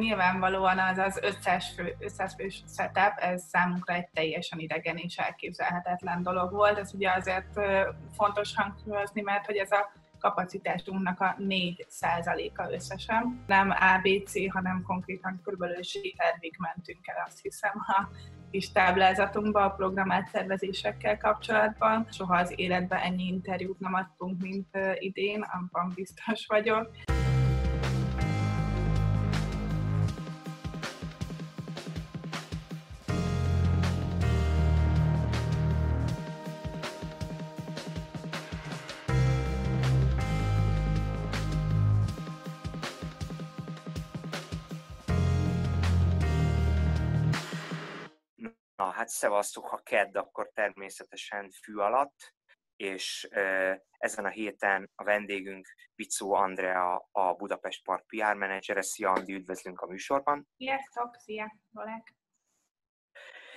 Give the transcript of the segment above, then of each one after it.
Nyilvánvalóan az az 500, fő, 500 fős setup, ez számunkra egy teljesen idegen és elképzelhetetlen dolog volt. Ez ugye azért fontos hangsúlyozni, mert hogy ez a kapacitásunknak a 4%-a összesen. Nem ABC, hanem konkrétan kb. tervig mentünk el, azt hiszem, a kis táblázatunkba a programált szervezésekkel kapcsolatban. Soha az életben ennyi interjút nem adtunk, mint idén, abban biztos vagyok. Hát szevasztok, ha kedd, akkor természetesen fű alatt, és ezen a héten a vendégünk Vicó Andrea, a Budapest Park PR menedzsere. Szia Andi, üdvözlünk a műsorban. Sziasztok, szia, Olek.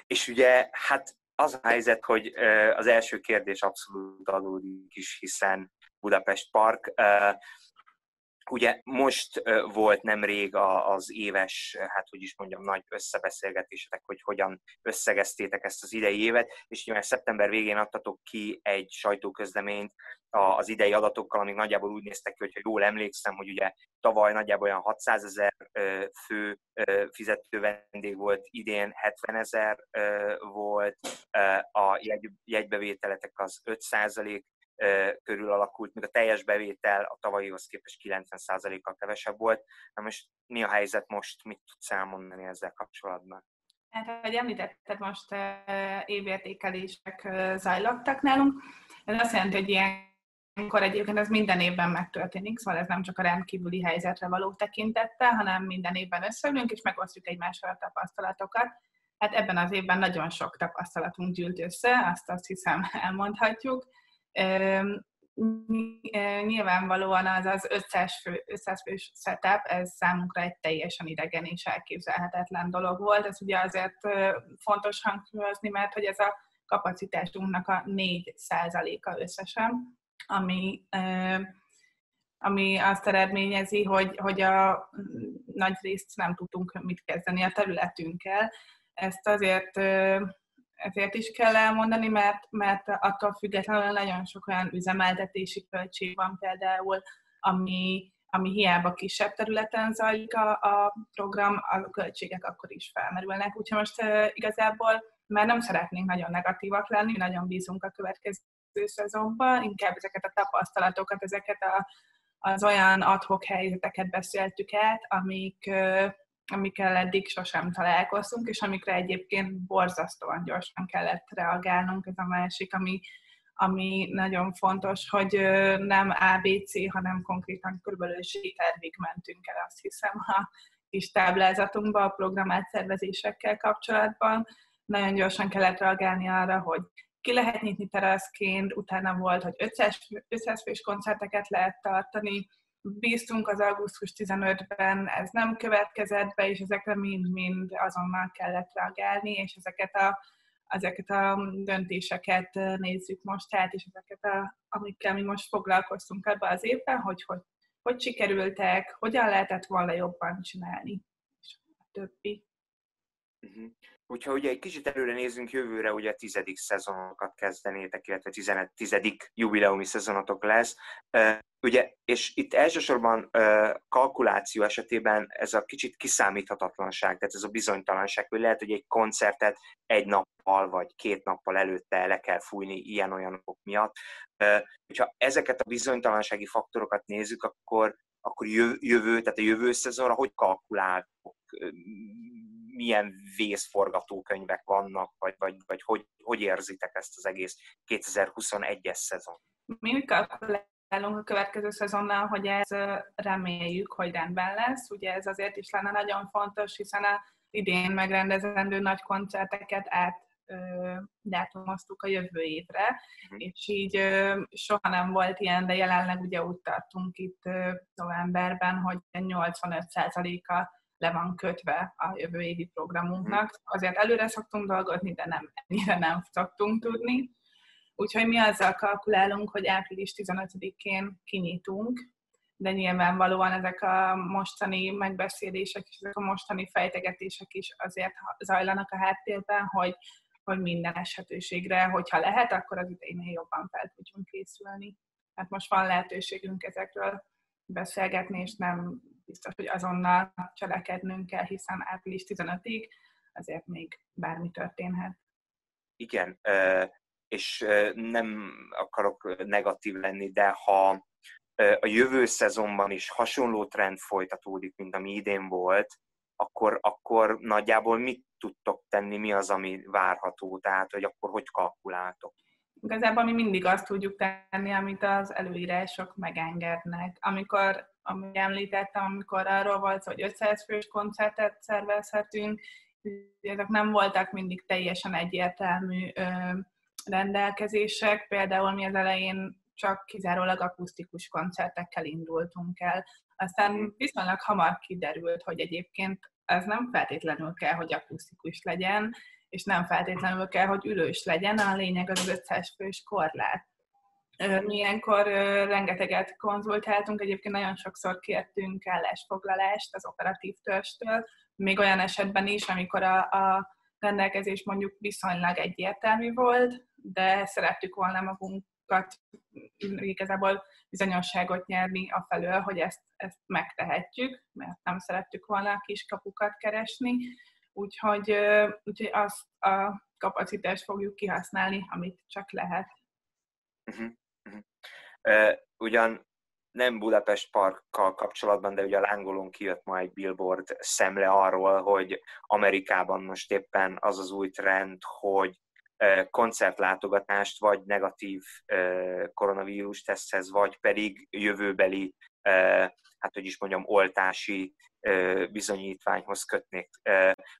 És ugye, hát az a helyzet, hogy az első kérdés abszolút adódik is, hiszen Budapest Park Ugye most volt nemrég az éves, hát hogy is mondjam, nagy összebeszélgetésetek, hogy hogyan összegeztétek ezt az idei évet, és ugye szeptember végén adtatok ki egy sajtóközleményt az idei adatokkal, amik nagyjából úgy néztek ki, hogyha jól emlékszem, hogy ugye tavaly nagyjából olyan 600 ezer fő fizető vendég volt, idén 70 ezer volt, a jegybevételetek az 5 körül alakult, míg a teljes bevétel a tavalyihoz képest 90%-kal kevesebb volt. Na most mi a helyzet most, mit tudsz elmondani ezzel kapcsolatban? Hát, ahogy említetted, most évértékelések zajlottak nálunk. Ez azt jelenti, hogy ilyenkor egyébként ez minden évben megtörténik, szóval ez nem csak a rendkívüli helyzetre való tekintettel, hanem minden évben összeülünk és megosztjuk egymással a tapasztalatokat. Hát ebben az évben nagyon sok tapasztalatunk gyűlt össze, azt azt hiszem elmondhatjuk nyilvánvalóan az az 500, fő, 500 fős setup, ez számunkra egy teljesen idegen és elképzelhetetlen dolog volt. Ez ugye azért fontos hangsúlyozni, mert hogy ez a kapacitásunknak a 4%-a összesen, ami, ami azt eredményezi, hogy, hogy a nagy részt nem tudtunk mit kezdeni a területünkkel. Ezt azért ezért is kell elmondani, mert, mert attól függetlenül nagyon sok olyan üzemeltetési költség van például, ami, ami hiába kisebb területen zajlik a, a program, a költségek akkor is felmerülnek. Úgyhogy most igazából már nem szeretnénk nagyon negatívak lenni, nagyon bízunk a következő szezonban, inkább ezeket a tapasztalatokat, ezeket a, az olyan adhok helyzeteket beszéltük át, amik, uh, amikkel eddig sosem találkoztunk, és amikre egyébként borzasztóan gyorsan kellett reagálnunk. Ez a másik, ami, ami nagyon fontos, hogy nem ABC, hanem konkrétan körülbelül tervig mentünk el, azt hiszem, a kis táblázatunkba a programált szervezésekkel kapcsolatban. Nagyon gyorsan kellett reagálni arra, hogy ki lehet nyitni teraszként, utána volt, hogy 500, 500 fős koncerteket lehet tartani, bíztunk az augusztus 15-ben, ez nem következett be, és ezekre mind-mind azonnal kellett reagálni, és ezeket a, ezeket a döntéseket nézzük most tehát, és ezeket, a, amikkel mi most foglalkoztunk ebben az évben, hogy, hogy hogy sikerültek, hogyan lehetett volna jobban csinálni, és a többi. Uh-huh. Hogyha ugye egy kicsit előre nézzünk, jövőre ugye a tizedik szezonokat kezdenétek, illetve tizenet, tizedik jubileumi szezonotok lesz. Ugye, és itt elsősorban kalkuláció esetében ez a kicsit kiszámíthatatlanság, tehát ez a bizonytalanság, hogy lehet, hogy egy koncertet egy nappal vagy két nappal előtte le kell fújni ilyen-olyanok miatt. Hogyha ezeket a bizonytalansági faktorokat nézzük, akkor, akkor jövő, tehát a jövő szezonra hogy kalkuláltok? Milyen vészforgatókönyvek vannak, vagy, vagy, vagy hogy, hogy érzitek ezt az egész 2021-es szezon? Mi kalkulálunk állunk a következő szezonnal, hogy ez reméljük, hogy rendben lesz. Ugye ez azért is lenne nagyon fontos, hiszen a idén megrendezendő nagy koncerteket át dátumoztuk a jövő évre, mm. és így soha nem volt ilyen, de jelenleg ugye úgy tartunk itt novemberben, hogy 85%-a le van kötve a jövő évi programunknak. Mm. Azért előre szoktunk dolgozni, de nem ennyire nem szoktunk tudni. Úgyhogy mi azzal kalkulálunk, hogy április 15-én kinyitunk, de nyilvánvalóan ezek a mostani megbeszélések és ezek a mostani fejtegetések is azért zajlanak a háttérben, hogy, hogy minden esetőségre, hogyha lehet, akkor az idejénél jobban fel tudjunk készülni. Hát most van lehetőségünk ezekről beszélgetni, és nem biztos, hogy azonnal cselekednünk kell, hiszen április 15-ig azért még bármi történhet. Igen, és nem akarok negatív lenni, de ha a jövő szezonban is hasonló trend folytatódik, mint ami idén volt, akkor, akkor nagyjából mit tudtok tenni, mi az, ami várható, tehát hogy akkor hogy kalkuláltok? Igazából mi mindig azt tudjuk tenni, amit az előírások megengednek. Amikor, amit említettem, amikor arról volt, hogy 500 fős koncertet szervezhetünk, ezek nem voltak mindig teljesen egyértelmű rendelkezések. Például mi az elején csak kizárólag akusztikus koncertekkel indultunk el. Aztán viszonylag hamar kiderült, hogy egyébként ez nem feltétlenül kell, hogy akusztikus legyen, és nem feltétlenül kell, hogy ülős legyen, a lényeg az 500 fős korlát. Mi ilyenkor rengeteget konzultáltunk, egyébként nagyon sokszor kértünk állásfoglalást az operatív törstől, még olyan esetben is, amikor a, a rendelkezés mondjuk viszonylag egyértelmű volt, de szerettük volna magunkat igazából bizonyosságot nyerni a felől, hogy ezt, ezt megtehetjük, mert nem szerettük volna a kiskapukat keresni, úgyhogy, úgyhogy azt a kapacitást fogjuk kihasználni, amit csak lehet. Uh-huh. Uh, ugyan nem Budapest Parkkal kapcsolatban, de ugye a lángolón kijött ma egy billboard szemle arról, hogy Amerikában most éppen az az új trend, hogy koncertlátogatást, vagy negatív koronavírus teszthez, vagy pedig jövőbeli, hát hogy is mondjam, oltási bizonyítványhoz kötnék.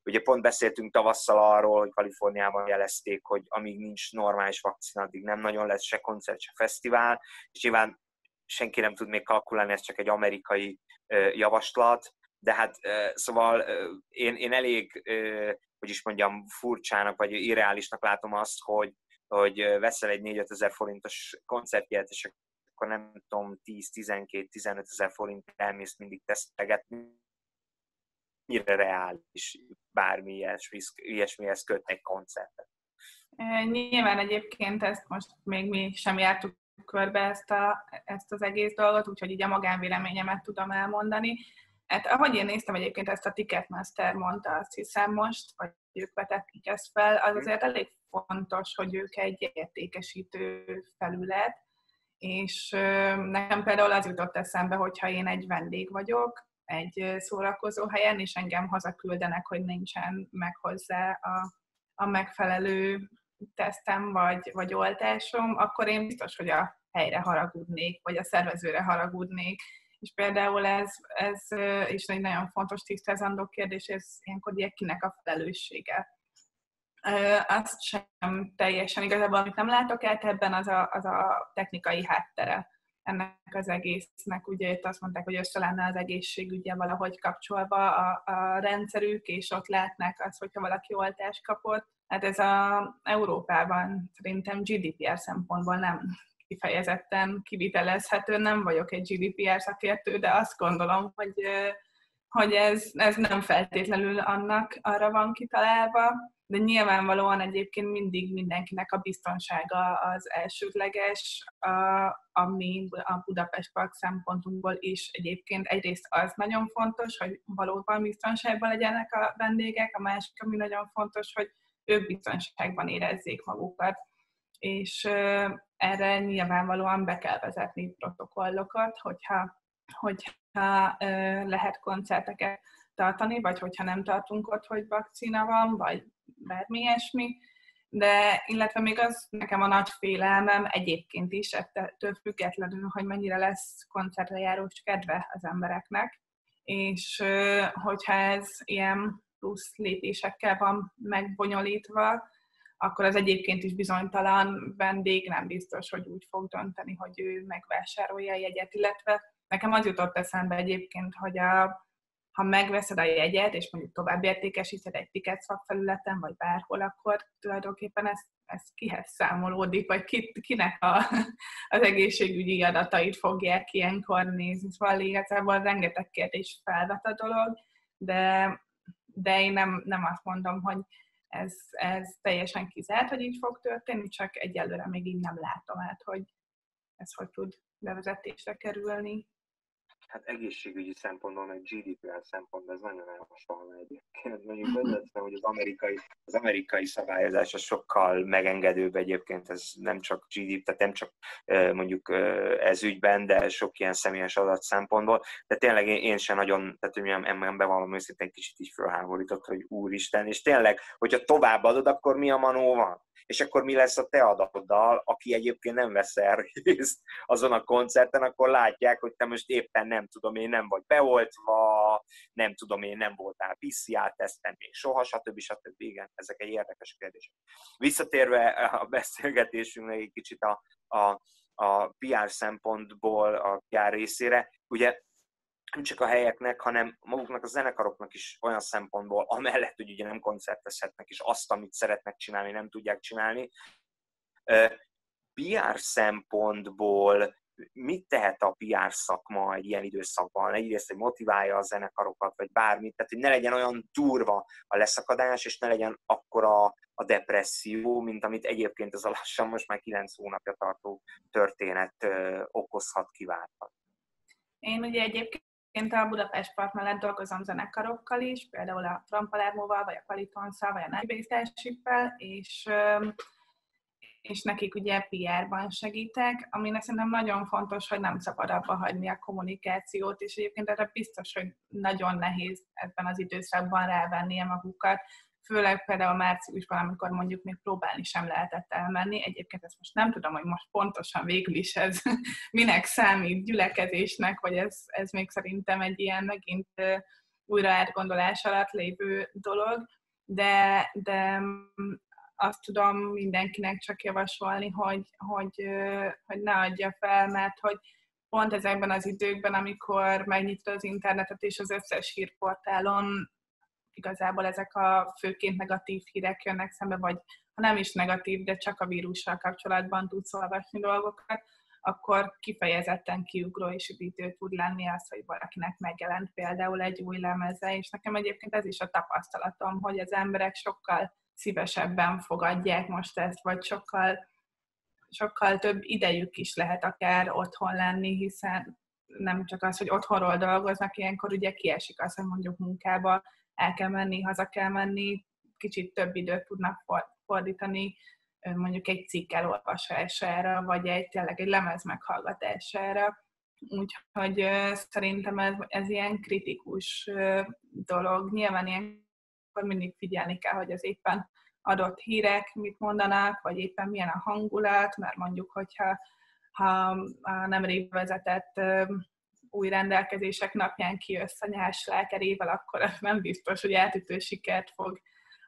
Ugye pont beszéltünk tavasszal arról, hogy Kaliforniában jelezték, hogy amíg nincs normális vakcina, addig nem nagyon lesz se koncert, se fesztivál, és nyilván senki nem tud még kalkulálni, ez csak egy amerikai javaslat, de hát szóval én, én elég, hogy is mondjam, furcsának, vagy irreálisnak látom azt, hogy, hogy veszel egy 4 ezer forintos koncertjegyet, és akkor nem tudom, 10-12-15 ezer forint elmész mindig tesztegetni. Mire reális bármi ilyesmi, ilyesmihez kötni egy koncertet? Nyilván egyébként ezt most még mi sem jártuk körbe ezt, a, ezt az egész dolgot, úgyhogy így a magánvéleményemet tudom elmondani. Hát ahogy én néztem egyébként ezt a Ticketmaster mondta, azt hiszem most, vagy ők vetették ezt fel, az azért elég fontos, hogy ők egy értékesítő felület, és nekem például az jutott eszembe, hogyha én egy vendég vagyok, egy szórakozó helyen, és engem hazaküldenek, hogy nincsen meg hozzá a, a megfelelő tesztem vagy, vagy oltásom, akkor én biztos, hogy a helyre haragudnék, vagy a szervezőre haragudnék. És például ez, ez is egy nagyon fontos tisztázandó kérdés, ez ilyenkor ugye kinek a felelőssége. Azt sem teljesen igazából, amit nem látok át ebben, az a, az a technikai háttere ennek az egésznek. Ugye itt azt mondták, hogy össze lenne az egészségügye valahogy kapcsolva a, a rendszerük, és ott látnák azt, hogyha valaki oltást kapott, Hát ez a Európában szerintem GDPR szempontból nem kifejezetten kivitelezhető, nem vagyok egy GDPR szakértő, de azt gondolom, hogy, hogy ez, ez nem feltétlenül annak arra van kitalálva, de nyilvánvalóan egyébként mindig mindenkinek a biztonsága az elsődleges, a, ami a Budapest Park szempontunkból is egyébként egyrészt az nagyon fontos, hogy valóban biztonságban legyenek a vendégek, a másik, ami nagyon fontos, hogy ők biztonságban érezzék magukat. És erre nyilvánvalóan be kell vezetni protokollokat, hogyha, hogyha lehet koncerteket tartani, vagy hogyha nem tartunk ott, hogy vakcina van, vagy bármi ilyesmi. De, illetve még az nekem a nagy félelmem egyébként is, ettől függetlenül, hogy mennyire lesz koncertre járós kedve az embereknek, és hogyha ez ilyen plusz lépésekkel van megbonyolítva, akkor az egyébként is bizonytalan vendég nem biztos, hogy úgy fog dönteni, hogy ő megvásárolja a jegyet, illetve nekem az jutott eszembe egyébként, hogy a, ha megveszed a jegyet, és mondjuk tovább értékesíted egy ticket felületen, vagy bárhol, akkor tulajdonképpen ez, ez kihez számolódik, vagy ki, kinek a, az egészségügyi adatait fogják ilyenkor nézni. Szóval igazából rengeteg kérdés felvet a dolog, de, de én nem, nem azt mondom, hogy ez, ez teljesen kizárt, hogy így fog történni, csak egyelőre még így nem látom át, hogy ez hogy tud bevezetésre kerülni hát egészségügyi szempontból, meg GDPR szempontból ez nagyon elhasonló egyébként. Mondjuk hozzáteszem, hogy az amerikai, az amerikai szabályozás az sokkal megengedőbb egyébként, ez nem csak GDP, tehát nem csak mondjuk ez ügyben, de sok ilyen személyes adat szempontból, de tényleg én, én sem nagyon, tehát hogy ember bevallom őszintén kicsit így fölháborított, hogy úristen, és tényleg, hogyha továbbadod, akkor mi a manó van? és akkor mi lesz a te adatoddal, aki egyébként nem vesz el részt azon a koncerten, akkor látják, hogy te most éppen nem tudom én, nem vagy beoltva, nem tudom én, nem voltál PCR-teszten még soha, stb. stb. Igen, ezek egy érdekes kérdések. Visszatérve a beszélgetésünknek egy kicsit a, a, a PR szempontból a PR részére, ugye nem csak a helyeknek, hanem maguknak a zenekaroknak is olyan szempontból, amellett, hogy ugye nem koncertezhetnek, és azt, amit szeretnek csinálni, nem tudják csinálni. PR szempontból mit tehet a PR szakma egy ilyen időszakban? Egyrészt, hogy motiválja a zenekarokat, vagy bármit, tehát hogy ne legyen olyan durva a leszakadás, és ne legyen akkora a depresszió, mint amit egyébként az a lassan most már 9 hónapja tartó történet okozhat, kiválthat. Én ugye egyébként én a Budapest Park mellett dolgozom zenekarokkal is, például a Trampalermóval, vagy a Qualitonszal, vagy a Nightbase és, és nekik ugye PR-ban segítek, ami szerintem nagyon fontos, hogy nem szabad abba hagyni a kommunikációt, és egyébként erre biztos, hogy nagyon nehéz ebben az időszakban rávenni a magukat, főleg például márciusban, amikor mondjuk még próbálni sem lehetett elmenni. Egyébként ezt most nem tudom, hogy most pontosan végül is ez minek számít gyülekezésnek, vagy ez, ez még szerintem egy ilyen megint újra átgondolás alatt lévő dolog, de, de azt tudom mindenkinek csak javasolni, hogy, hogy, hogy ne adja fel, mert hogy pont ezekben az időkben, amikor megnyitod az internetet és az összes hírportálon igazából ezek a főként negatív hírek jönnek szembe, vagy ha nem is negatív, de csak a vírussal kapcsolatban tudsz olvasni dolgokat, akkor kifejezetten kiugró és üdítő tud lenni az, hogy valakinek megjelent például egy új lemeze, és nekem egyébként ez is a tapasztalatom, hogy az emberek sokkal szívesebben fogadják most ezt, vagy sokkal, sokkal több idejük is lehet akár otthon lenni, hiszen nem csak az, hogy otthonról dolgoznak, ilyenkor ugye kiesik az, hogy mondjuk munkába el kell menni, haza kell menni, kicsit több időt tudnak fordítani mondjuk egy cikk elolvasására, vagy egy tényleg egy lemez meghallgatására. Úgyhogy szerintem ez, ez ilyen kritikus dolog. Nyilván ilyenkor mindig figyelni kell, hogy az éppen adott hírek mit mondanak, vagy éppen milyen a hangulat, mert mondjuk, hogyha ha a nemrég vezetett új rendelkezések napján kijössz a lelkerével, akkor nem biztos, hogy eltűtő sikert fog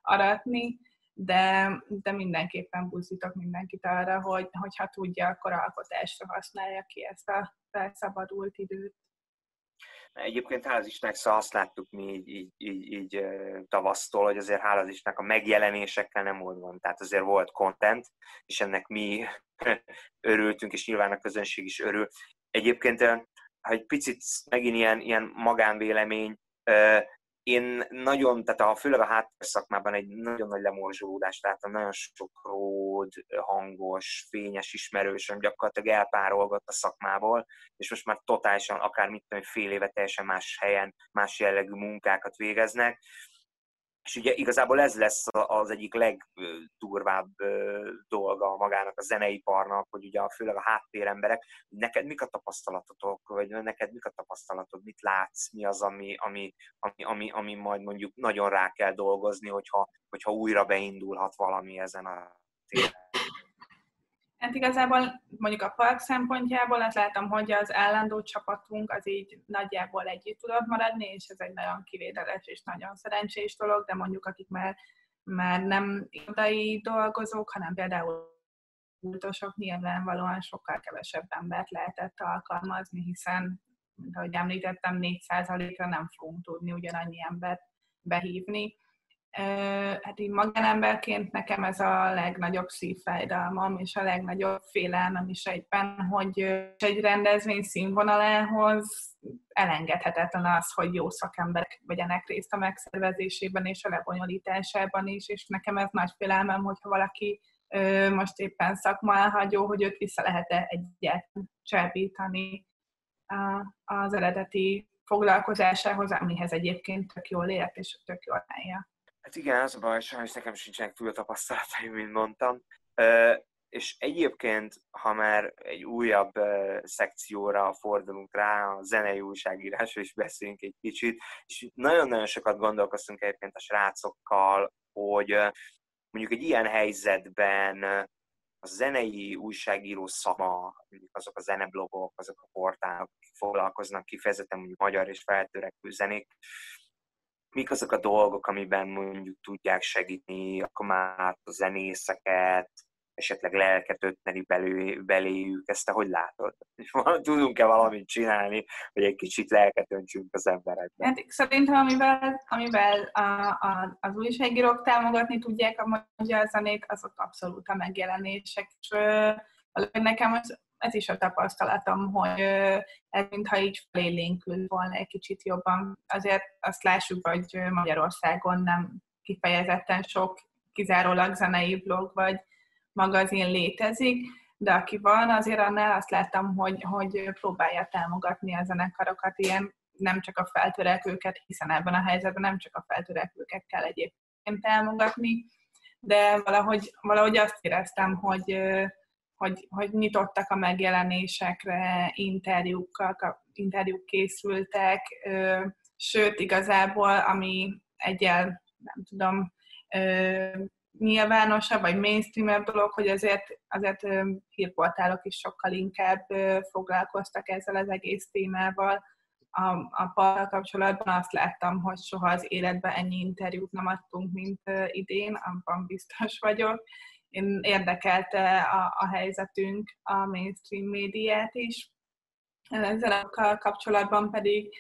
aratni, de, de mindenképpen buzdítok mindenkit arra, hogy hogyha tudja, akkor alkotásra használja ki ezt a felszabadult időt. Egyébként hál' Istennek szóval azt láttuk mi így, így, így, így tavasztól, hogy azért hál' Istennek a megjelenésekkel nem volt van. Tehát azért volt content, és ennek mi örültünk, és nyilván a közönség is örül. Egyébként ha egy picit megint ilyen, ilyen magánvélemény, én nagyon, tehát a, főleg a háttérszakmában egy nagyon nagy lemorzsolódást láttam, nagyon sok ród, hangos, fényes ismerősöm gyakorlatilag elpárolgott a szakmából, és most már totálisan, akár mit tudom, fél éve teljesen más helyen, más jellegű munkákat végeznek, és ugye igazából ez lesz az egyik legdurvább dolga magának a zeneiparnak, hogy ugye főleg a háttéremberek, neked mik a tapasztalatotok, vagy neked mik a tapasztalatod, mit látsz, mi az, ami, ami, ami, ami, ami majd mondjuk nagyon rá kell dolgozni, hogyha, hogyha újra beindulhat valami ezen a téren. Hát igazából mondjuk a park szempontjából azt látom, hogy az állandó csapatunk az így nagyjából együtt tudott maradni, és ez egy nagyon kivételes és nagyon szerencsés dolog, de mondjuk akik már, már nem irodai dolgozók, hanem például kultosok nyilvánvalóan sokkal kevesebb embert lehetett alkalmazni, hiszen ahogy említettem, 4%-ra nem fogunk tudni ugyanannyi embert behívni. Hát így magánemberként nekem ez a legnagyobb szívfájdalmam, és a legnagyobb félelmem is egyben, hogy egy rendezvény színvonalához elengedhetetlen az, hogy jó szakemberek vegyenek részt a megszervezésében és a lebonyolításában is, és nekem ez nagy félelmem, hogyha valaki most éppen szakma elhagyó, hogy őt vissza lehet-e egyet csábítani az eredeti foglalkozásához, amihez egyébként tök jól ért, és tök jól állja. Hát igen, az a baj, sajnos nekem sincsenek túl a tapasztalataim, mint mondtam. És egyébként, ha már egy újabb szekcióra fordulunk rá, a zenei újságírásra is beszélünk egy kicsit, és nagyon-nagyon sokat gondolkoztunk egyébként a srácokkal, hogy mondjuk egy ilyen helyzetben a zenei újságíró szama, mondjuk azok a zeneblogok, azok a portálok, akik foglalkoznak kifejezetten mondjuk magyar és feltörekvő zenék, mik azok a dolgok, amiben mondjuk tudják segíteni akkor már a zenészeket, esetleg lelket ötneni belő, beléjük, ezt te hogy látod? Tudunk-e valamit csinálni, hogy egy kicsit lelket öntsünk az emberekben? Hát szerintem, amivel, amivel a, a, az újságírók támogatni tudják a magyar zenét, azok abszolút a megjelenések. És nekem az, ez is a tapasztalatom, hogy ez mintha így felélénkült volna egy kicsit jobban. Azért azt lássuk, hogy Magyarországon nem kifejezetten sok kizárólag zenei blog vagy magazin létezik, de aki van, azért annál azt láttam, hogy, hogy próbálja támogatni a zenekarokat, ilyen nem csak a feltörekvőket, hiszen ebben a helyzetben nem csak a feltörekvőket kell egyébként támogatni, de valahogy, valahogy azt éreztem, hogy, hogy, hogy nyitottak a megjelenésekre, interjúkkal, interjúk készültek, sőt, igazából, ami egyel, nem tudom, nyilvánosabb, vagy mainstreamebb dolog, hogy azért, azért hírportálok is sokkal inkább foglalkoztak ezzel az egész témával. A, a parral kapcsolatban azt láttam, hogy soha az életben ennyi interjút nem adtunk, mint idén, abban biztos vagyok. Én érdekelte a, a helyzetünk a mainstream médiát is. Ezzel a kapcsolatban pedig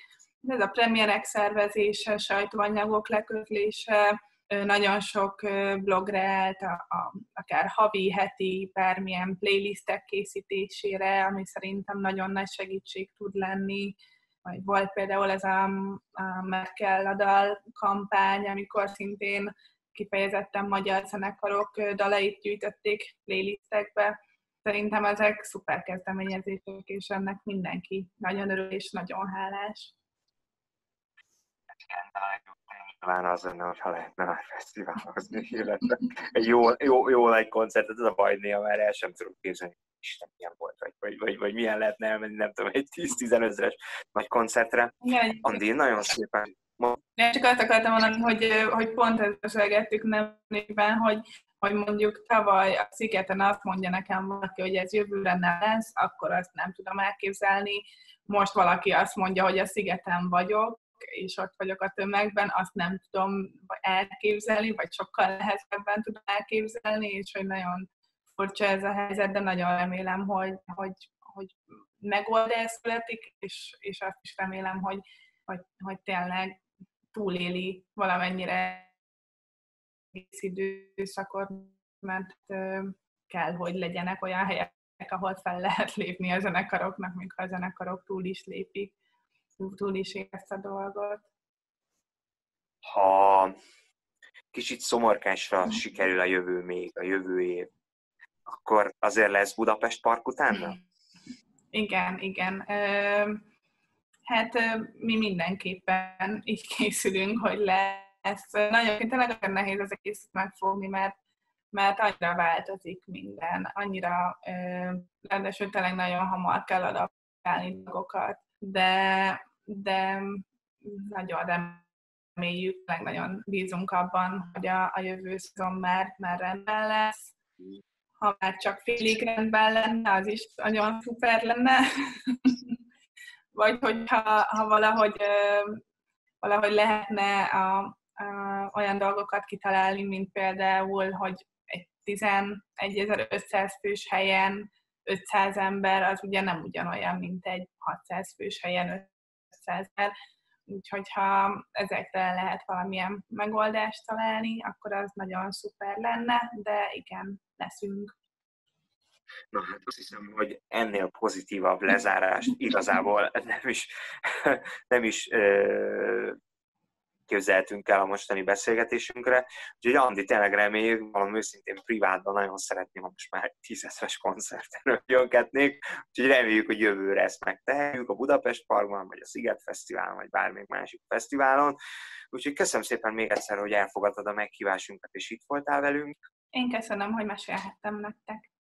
ez a premierek szervezése, sajtóanyagok lekötlése, nagyon sok blogra állt, a, a, akár havi, heti, bármilyen playlistek készítésére, ami szerintem nagyon nagy segítség tud lenni. Vagy volt például ez a, a Merkel Adal kampány, amikor szintén kifejezetten magyar zenekarok dalait gyűjtötték playlistekbe. Szerintem ezek szuper kezdeményezések, és ennek mindenki nagyon örül és nagyon hálás talán az lenne, hogyha lehetne a fesztiválhozni, illetve egy jó, jó, jó nagy koncertet, ez a baj néha, mert el sem tudom képzelni, Isten milyen volt, vagy, vagy, vagy, vagy milyen lehetne elmenni, nem tudom, egy 10-15 ezeres nagy koncertre. Igen. Andi, nagyon szépen én csak azt akartam mondani, hogy, hogy pont ezt beszélgettük nemében, hogy, hogy mondjuk tavaly a szigeten azt mondja nekem valaki, hogy ez jövőre nem lesz, akkor azt nem tudom elképzelni. Most valaki azt mondja, hogy a szigeten vagyok, és ott vagyok a tömegben, azt nem tudom elképzelni, vagy sokkal nehezebben tudom elképzelni, és hogy nagyon furcsa ez a helyzet, de nagyon remélem, hogy, hogy, hogy megoldás születik, és, és azt is remélem, hogy, hogy, hogy tényleg túléli valamennyire egész időszakot, mert kell, hogy legyenek olyan helyek, ahol fel lehet lépni a zenekaroknak, még ha a zenekarok túl is lépik túl is ezt a dolgot. Ha kicsit szomorkásra mm. sikerül a jövő még, a jövő év, akkor azért lesz Budapest Park utána? Igen, igen. Hát mi mindenképpen így készülünk, hogy lesz. Nagyon tényleg nehéz az egészet megfogni, mert mert annyira változik minden, annyira, ráadásul tényleg nagyon hamar kell adaptálni dolgokat, de de nagyon reméljük, meg nagyon bízunk abban, hogy a, a jövő szezon már, már rendben lesz. Ha már csak félig rendben lenne, az is nagyon szuper lenne. Vagy hogyha ha valahogy, valahogy lehetne a, a, olyan dolgokat kitalálni, mint például, hogy egy 11.500 fős helyen 500 ember az ugye nem ugyanolyan, mint egy 600 fős helyen 500 ember, úgyhogy ha ezekre lehet valamilyen megoldást találni, akkor az nagyon szuper lenne, de igen, leszünk. Na hát azt hiszem, hogy ennél pozitívabb lezárást igazából nem is, nem is képzeltünk el a mostani beszélgetésünkre. Úgyhogy Andi, tényleg reméljük, valami őszintén privátban nagyon szeretném, ha most már tízezres koncerten jöngetnék, úgyhogy reméljük, hogy jövőre ezt megtehetjük a Budapest Parkban, vagy a Sziget Fesztiválon, vagy bármelyik másik fesztiválon. Úgyhogy köszönöm szépen még egyszer, hogy elfogadtad a meghívásunkat, és itt voltál velünk. Én köszönöm, hogy mesélhettem nektek.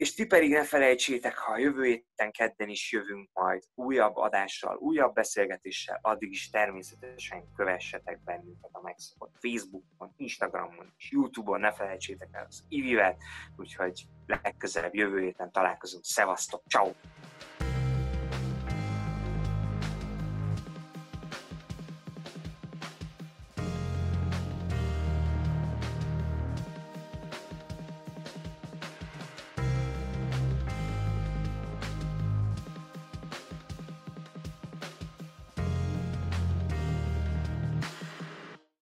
És ti pedig ne felejtsétek, ha a jövő héten kedden is jövünk majd újabb adással, újabb beszélgetéssel, addig is természetesen kövessetek bennünket a megszokott Facebookon, Instagramon és Youtube-on, ne felejtsétek el az Ivivet, úgyhogy legközelebb jövő héten találkozunk. Szevasztok, ciao.